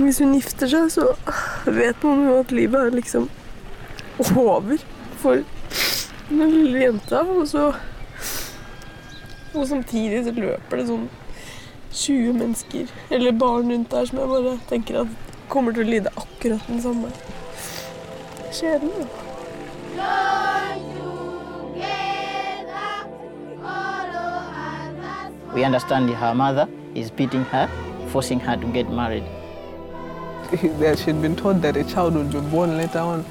Hvis hun gifter seg, så vet man jo at livet er liksom over for den lille jenta. Og så Og samtidig så løper det sånn 20 mennesker, eller barn rundt der, som jeg bare tenker at kommer til å lide akkurat den samme skjebnen. We understand her mother is beating her, forcing her to get married. that she'd been told that a child would be born later on,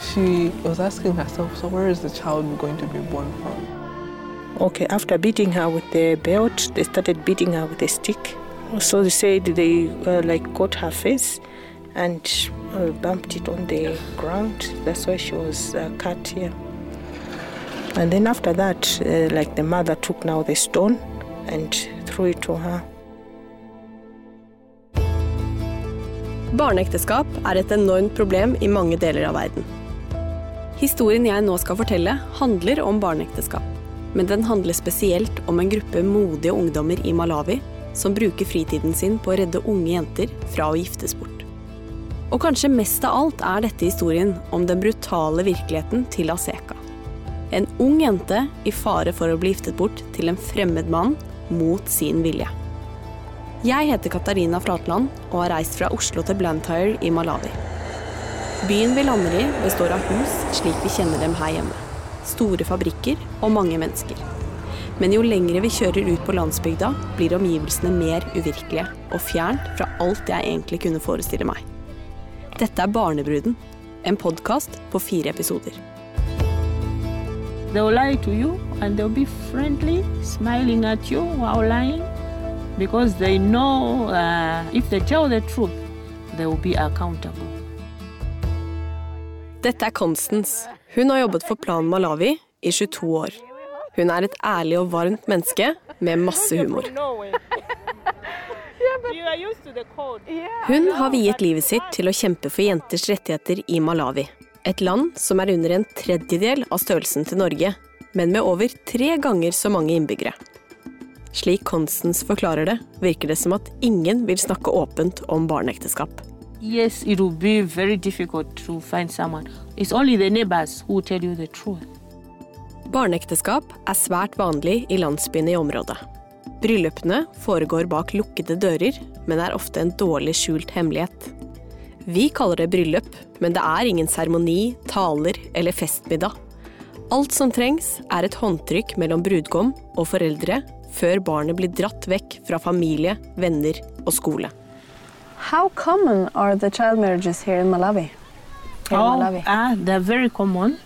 she was asking herself, so where is the child going to be born from? Okay, after beating her with the belt, they started beating her with a stick. So they said they uh, like got her face and uh, bumped it on the ground. That's why she was uh, cut here. And then after that, uh, like the mother took now the stone and threw it to her. Barneekteskap er et enormt problem i mange deler av verden. Historien jeg nå skal fortelle, handler om barneekteskap. Men den handler spesielt om en gruppe modige ungdommer i Malawi som bruker fritiden sin på å redde unge jenter fra å giftes bort. Og kanskje mest av alt er dette historien om den brutale virkeligheten til Aseka. En ung jente i fare for å bli giftet bort til en fremmed mann mot sin vilje. Jeg heter Katarina Flatland og har reist fra Oslo til Blantyre i Malawi. Byen vi lander i, består av hus slik vi kjenner dem her hjemme. Store fabrikker og mange mennesker. Men jo lengre vi kjører ut på landsbygda, blir omgivelsene mer uvirkelige og fjernt fra alt jeg egentlig kunne forestille meg. Dette er Barnebruden, en podkast på fire episoder. They'll lie to you and they'll be friendly, smiling at you while lying because they know uh, if they tell the truth, they will be accountable. Dette er Constance. Hun har jobbet for Plan Malawi i 22 år. Hun er et ærlig og varmt menneske med masse humor. Hun har viet livet sitt til å kjempe for jenters rettigheter i Malawi. Et land som er under en tredjedel av størrelsen til Norge, men med over tre ganger så mange innbyggere. Slik Constance forklarer det, virker det som at ingen vil snakke åpent om barneekteskap. Yes, it will be very difficult to find someone. It's only the neighbors who tell you the truth. Barneekteskap er svært vanlig i landsbyene i området. Bryllupene foregår bak lukkede dører, men er ofte en dårlig skjult hemmelighet. Vi kaller det bryllup, men det er ingen seremoni, taler eller festmiddag. Alt som trengs, er et håndtrykk mellom brudgom og foreldre før barnet blir dratt vekk fra familie, venner og skole. How common are the child marriages here in Malawi? Here in Oh, Malawi. ah, they're very common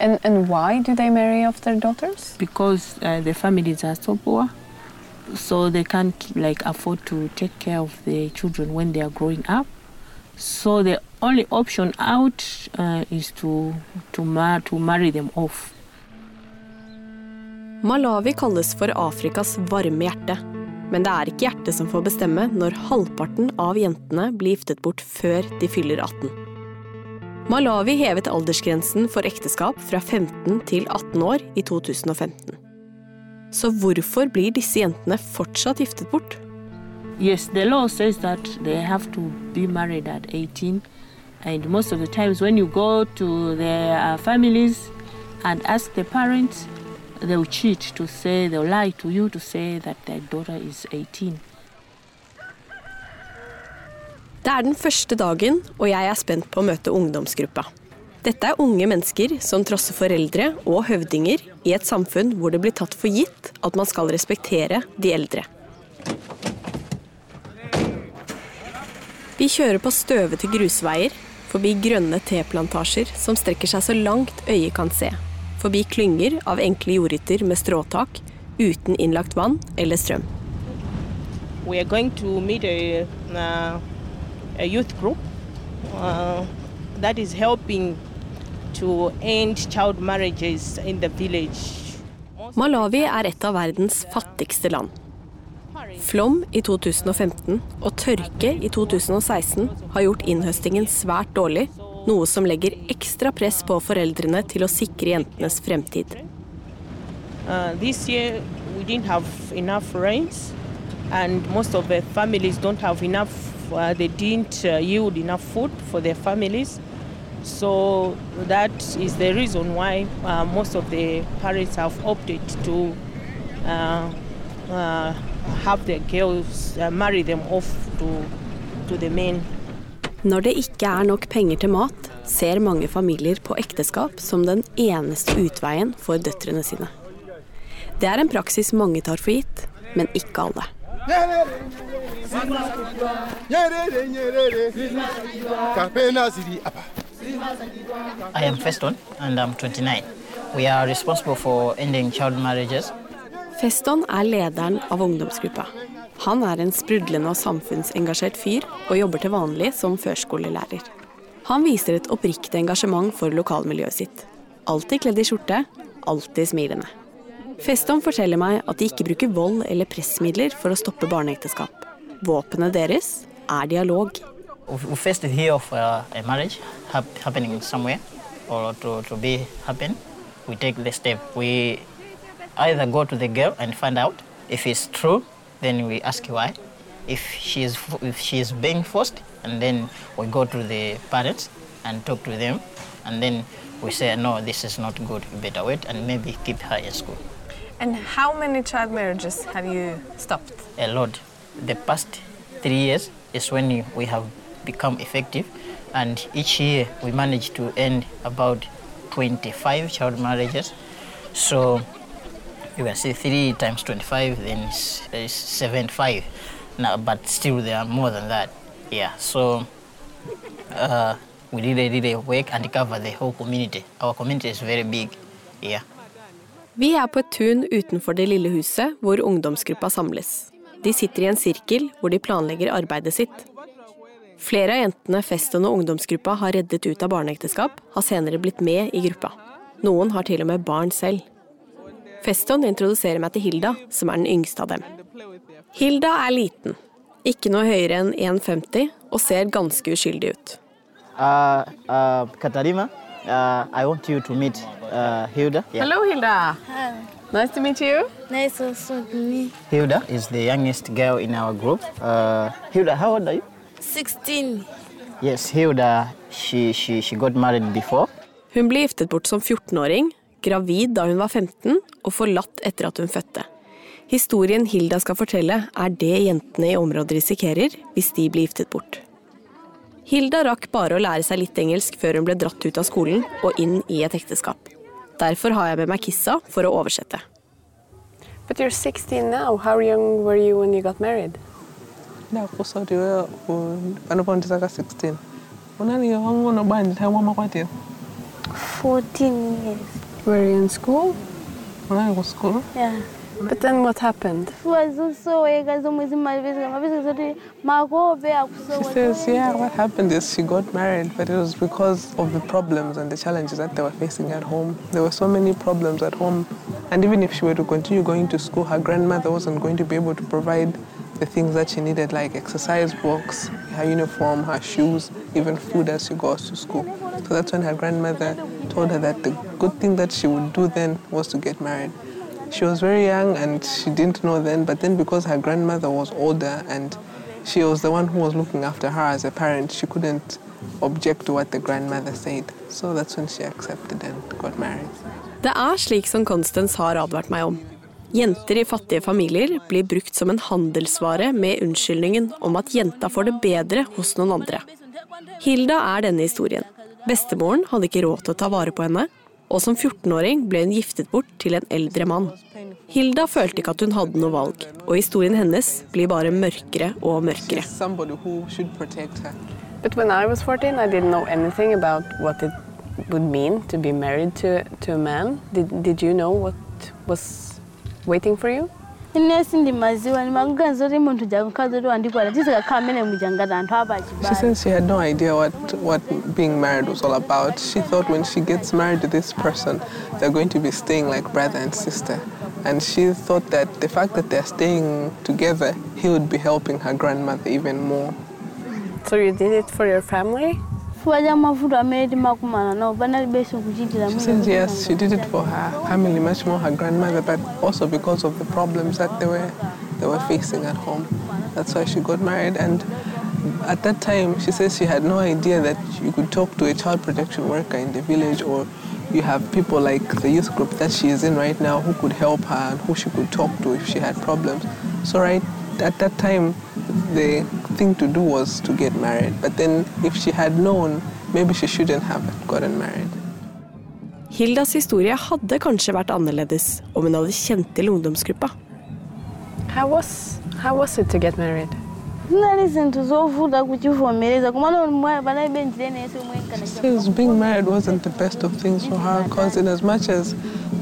And, and why do they marry off their daughters? because uh, the families are so poor, so they can't like afford to take care of the children when they are growing up. So the only option out uh, is to to, mar- to marry them off. Malawi kalles for Afrikas varme hjerte. Men det er ikke hjertet som får bestemme når halvparten av jentene blir giftet bort før de fyller 18. Malawi hevet aldersgrensen for ekteskap fra 15 til 18 år i 2015. Så hvorfor blir disse jentene fortsatt giftet bort? Yes, the law says that they have to be married at 18. And most of the times, when you go to their uh, families and ask the parents, they'll cheat to say, they'll lie to you to say that their daughter is 18. Det er den første dagen, og jeg er spent på å møte ungdomsgruppa. Dette er unge mennesker som trosser foreldre og høvdinger i et samfunn hvor det blir tatt for gitt at man skal respektere de eldre. Vi kjører på støvete grusveier, forbi grønne teplantasjer som strekker seg så langt øyet kan se, forbi klynger av enkle jordhytter med stråtak, uten innlagt vann eller strøm. We are going to meet a, uh, a youth group uh, that is helping to end child marriages in the village. Malawi er et av verdens fattigste land. Flom i 2015 og tørke i 2016 har gjort innhøstingen svært dårlig, Uh, this year we didn't have enough rains, and most of the families don't have enough. Uh, they didn't uh, yield enough food for their families, so that is the reason why most of the parents have opted to have their girls marry them off to to the men. Når det ikke er nok penger til mat, ser mange familier på ekteskap som den eneste utveien for døtrene sine. Det er en praksis mange tar for gitt, men ikke alle. I am Feston and I'm 29. We are responsible for ending child marriages. Feston er lederen av ungdomsgruppa. Han er en sprudlende og samfunnsengasjert fyr, og jobber til vanlig som førskolelærer. Han viser et oppriktig engasjement for lokalmiljøet sitt. Alltid kledd i skjorte, alltid smilende. Festom forteller meg at de ikke bruker vold eller pressmidler for å stoppe barneekteskap. Våpenet deres er dialog. We first hear of uh, a marriage hap happening somewhere or to, to be happen. We take the step. We either go to the girl and find out if it's true, then we ask why. If she is if she is being forced, and then we go to the parents and talk to them, and then we say no, this is not good. You better wait and maybe keep her in school. And how many child marriages have you stopped? a lot. The past three years is when we have become effective, and each year we manage to end about 25 child marriages. So you can see three times 25, then it's, it's 75. Now, but still there are more than that. Yeah. So uh, we really, really work and cover the whole community. Our community is very big. Yeah. Vi er på et tun utenfor det lille huset hvor ungdomsgruppa samles. De sitter i en sirkel hvor de planlegger arbeidet sitt. Flere av jentene Feston og ungdomsgruppa har reddet ut av barneekteskap, har senere blitt med i gruppa. Noen har til og med barn selv. Feston introduserer meg til Hilda, som er den yngste av dem. Hilda er liten, ikke noe høyere enn 1,50 og ser ganske uskyldig ut. Uh, uh, Katarina, uh, I want you to meet uh, Hilda. Yeah. Hello, Hilda. Nice to meet you. Nice also to meet. Hilda is the youngest girl in our group. Uh, Hilda, how old are you? 16. Yes, Hilda, she, she, she got married before. Hun ble giftet bort som 14-åring, gravid da hun var 15 og forlatt etter at hun fødte. Historien Hilda skal fortelle, er det jentene i området risikerer hvis de blir giftet bort. Hilda rakk bare å lære seg litt engelsk før hun ble dratt ut av skolen og inn i et ekteskap. Derfor har jeg med meg Kissa for å oversette. But you're 16 now. How young were you when you got married? panopaundisaka 16 unani wangono bani nthawi makwatira 14 years. Were you in school? When I was school Yeah. But then what happened? wazosoweka zomwe zimapezeka mapezeka zoti makope She says, yeah, what happened is she got married, but it was because of the problems and the challenges that they were facing at home. There were so many problems at home. And even if she were to continue going to school, her grandmother wasn't going to be able to provide the things that she needed, like exercise books, her uniform, her shoes, even food as she goes to school. So that's when her grandmother told her that the good thing that she would do then was to get married. She was very young and she didn't know then, but then because her grandmother was older and she was the one who was looking after her as a parent, she couldn't object to what the grandmother said. So that's when she accepted and got married. Det er slik som Constance har advart meg om. Jenter i fattige familier blir brukt som en handelsvare med unnskyldningen om at jenta får det bedre hos noen andre. Hilda er denne historien. Bestemoren hadde ikke råd til å ta vare på henne, og som 14-åring ble hun giftet bort til en eldre mann. Hilda følte ikke at hun hadde noe valg, og historien hennes blir bare mørkere og mørkere. But when I was 14, I didn't know anything about what it would mean to be married to, to a man. Did, did you know what was waiting for you? Ine sindimaziwa ndimakuganiza kuti munthu jakukhala zoti wandikwata tizikakhala mmene muja ngati anthu She apachibale says she had no idea what, what being married was all about. She thought when she gets married to this person, they're going to be staying like brother and sister. And she thought that the fact that they're staying together, he would be helping her grandmother even more. So you did it for your family? Chifukwa cha mavuto amene timakumana nawo panalibenso kuchitira She says yes, she did it for her family, much more her grandmother, but also because of the problems that they were they were facing at home. That's why she got married. And at that time, she says she had no idea that you could talk to a child protection worker in the village or you have people like the youth group that she is in right now who could help her and who she could talk to if she had problems. So right at that time, the thing to do was to get married. But then if she had known, maybe she shouldn't have gotten married. Hildas historie hadde kanskje vært annerledes om hun hadde kjent til ungdomsgruppa. How was how was it to get married? zinali zinthu zovuta kuchivomereza kumana mwayi panali benji She says being married wasn't the best of things for her because in as much as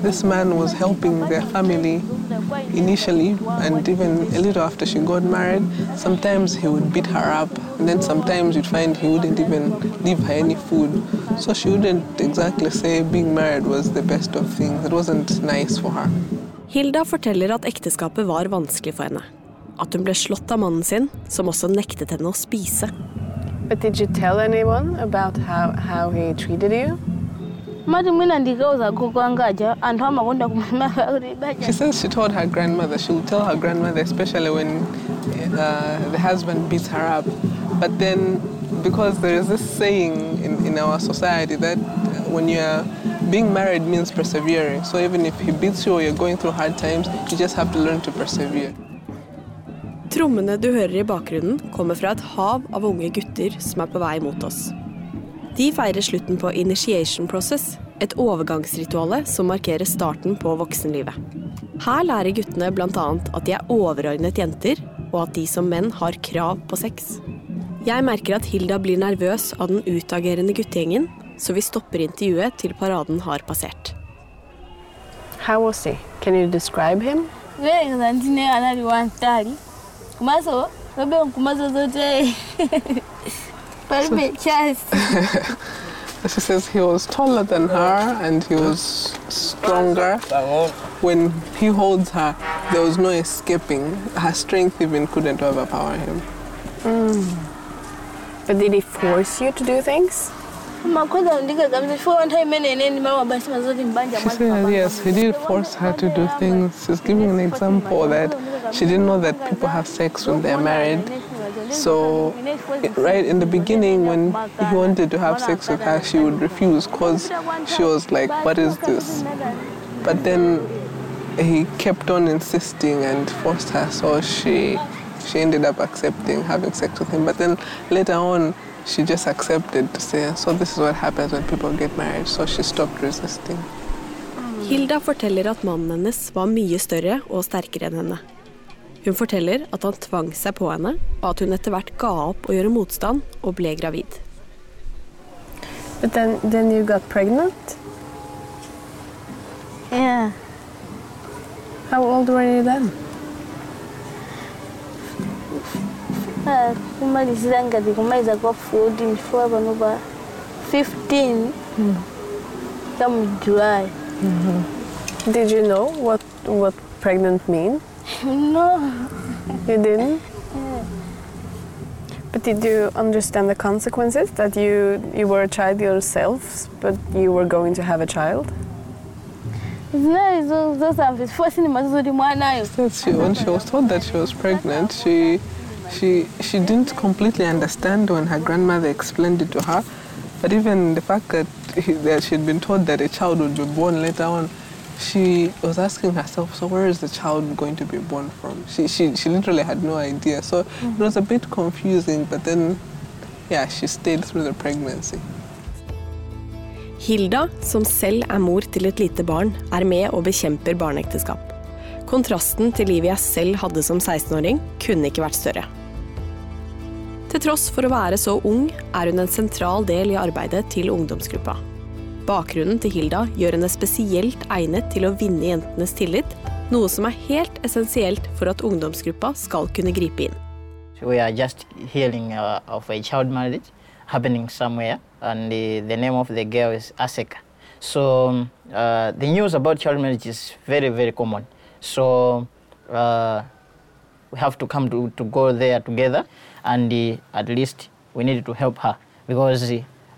this man was helping their family initially and even a little after she got married, sometimes he would beat her up and then sometimes you'd find he wouldn't even leave her any food. So she wouldn't exactly say being married was the best of things. It wasn't nice for her. Hilda forteller at ekteskapet var vanskelig for henne. At hun ble slått av mannen sin, som også nektet henne å spise. But did you tell anyone about how, how he treated you? Mati mwina ndikauza gogo angaja anthu amakonda kumamaka kuti She says she told her grandmother, she'll tell her grandmother, especially when uh, the husband beats her up. But then, because there is this saying in, in our society that when you're being married means persevering. So even if he beats you or you're going through hard times, you just have to learn to persevere. Trommene du hører i bakgrunnen, kommer fra et hav av unge gutter som er på vei mot oss. De feirer slutten på initiation process, et overgangsrituale som markerer starten på voksenlivet. Her lærer guttene bl.a. at de er overordnet jenter, og at de som menn har krav på sex. Jeg merker at Hilda blir nervøs av den utagerende guttegjengen, så vi stopper intervjuet til paraden har passert. How was he? Can you describe him? kuyerekeza ntine anali wantali komanso lobe nkumazo zote palibe chasi She says he was taller than her and he was stronger. When he holds her, there was no escaping. Her strength even couldn't overpower him. Mm. But did he force you to do things? makhoza ndikagamiza chifukwa nthawi imene ine ndimawa basi mazoti mbanja She said yes, he did force her to do things. She's giving an example that she didn't know that people have sex when they're married. So, right in the beginning, when he wanted to have sex with her, she would refuse because she was like, What is this? But then he kept on insisting and forced her, so she she ended up accepting having sex with him. But then later on, she just accepted to say, So this is what happens when people get married. So she stopped resisting. Hilda forteller at mannen hennes var mye større og sterkere enn henne. Hun forteller at han tvang seg på henne, og at hun etter hvert ga opp å gjøre motstand og ble gravid. But then, then you got pregnant? yeah. How old were you then? Kumaliza kwa 14 chifukwa pano pa 15 ya mu july Did you know what, what pregnant mean? No You didn't? But did you understand the consequences that you, you were a child yourself, but you were going to have a child? zinali zo- zosamva chifukwa sindimazi zoti mwanayo That she, when she was told that she was pregnant, she, she, she didn't completely understand when her grandmother explained it to her. But even the fact that, he, that she'd been told that a child would be born later on, she was asking herself, so where is the child going to be born from? She, she, she literally had no idea. So it was a bit confusing, but then, yeah, she stayed through the pregnancy. Hilda, som selv er mor til et lite barn, er med og bekjemper barneekteskap. Kontrasten til livet jeg selv hadde som 16-åring, kunne ikke vært større. Til tross for å være så ung, er hun en sentral del i arbeidet til ungdomsgruppa. Bakgrunnen til Hilda gjør henne spesielt egnet til å vinne jentenes tillit, noe som er helt essensielt for at ungdomsgruppa skal kunne gripe inn. We are just hearing uh, of a child marriage happening somewhere, and the, the name of the girl is Aseka. So um, uh, the news about child marriage is very, very common. So uh, we have to come to, to and uh, because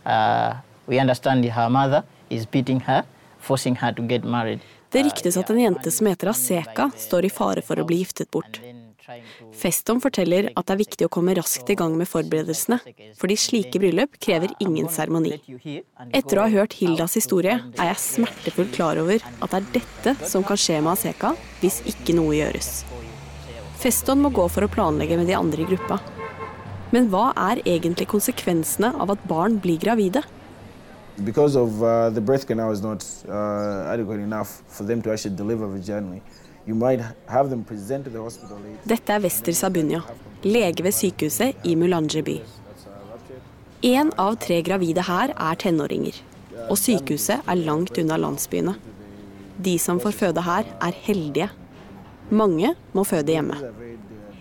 uh, we understand her mother is beating her, forcing her to get married. Det ryktes at en jente som heter Aseka, står i fare for å bli giftet bort. Feston forteller at det er viktig å komme raskt i gang med forberedelsene, fordi slike bryllup krever ingen seremoni. Etter å ha hørt Hildas historie, er jeg smertefullt klar over at det er dette som kan skje med Aseka hvis ikke noe gjøres. Feston må gå for å planlegge med de andre i gruppa. Men hva er egentlig konsekvensene av at barn blir gravide? Because of uh, the birth canal is not uh, adequate enough for them to actually deliver vaginally, you might have them present to the hospital late. Dette er Wester Sabunya, lege ved sykehuset i Mulanje. Én av tre gravide her er tenåringer, og sykehuset er langt unna landsbyene. De som får føde her, er heldige. Mange må føde hjemme.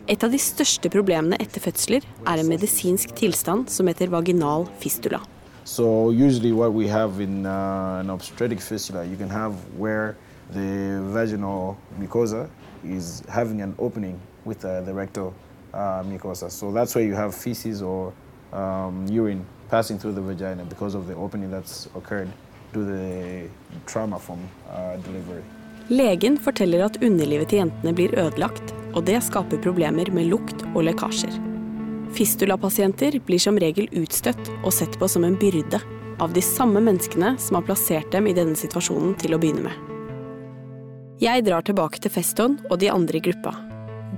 Et av de største problemene etter fødsler er en medisinsk tilstand som heter vaginal fistula. So usually what we have in uh, an obstetric fistula, you can have where the vaginal mucosa is having an opening with uh, the rectal uh, mucosa. So that's where you have feces or um, urine passing through the vagina because of the opening that's occurred due to the trauma from uh, delivery. Legen forteller at underlivet til jentene blir ødelagt, og det skaper problemer med lukt og lekkasjer. Fistulapasienter blir som regel utstøtt og sett på som en byrde av de samme menneskene som har plassert dem i denne situasjonen til å begynne med. Jeg drar tilbake til Feston og de andre i gruppa.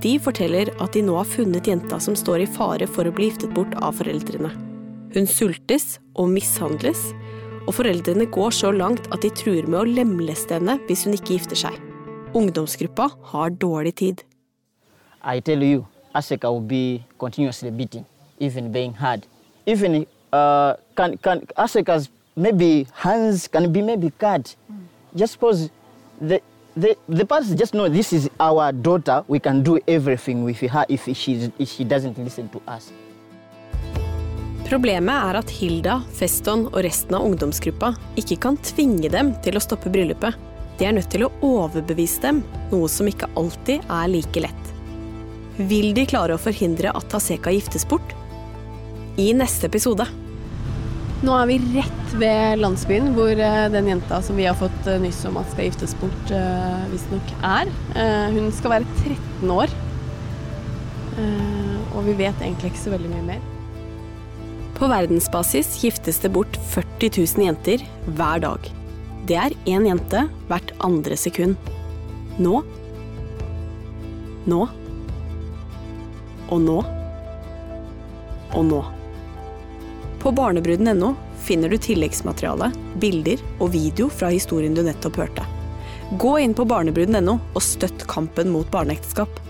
De forteller at de nå har funnet jenta som står i fare for å bli giftet bort av foreldrene. Hun sultes og mishandles, og foreldrene går så langt at de truer med å lemleste henne hvis hun ikke gifter seg. Ungdomsgruppa har dårlig tid. I tell you, Aseka will be continuously beating, even being hard. Even uh, can, can Aseka's maybe hands can be maybe cut. Just suppose the, the, the parents just know this is our daughter, we can do everything with her if she's, if she doesn't listen to us. Problemet er at Hilda, Feston og resten av ungdomsgruppa ikke kan tvinge dem til å stoppe bryllupet. De er nødt til å overbevise dem, noe som ikke alltid er like lett. Vil de klare å forhindre at Taseka giftes bort? I neste episode. Nå er vi rett ved landsbyen hvor eh, den jenta som vi har fått eh, nyss om at skal giftes bort, uh, visstnok er. Eh, hun skal være 13 år. Eh, og vi vet egentlig ikke så veldig mye mer. På verdensbasis giftes det bort 40 000 jenter hver dag. Det er én jente hvert andre sekund. Nå. Nå. Og nå. Og nå. På barnebruden.no finner du tilleggsmateriale, bilder og video fra historien du nettopp hørte. Gå inn på barnebruden.no og støtt kampen mot barneekteskap.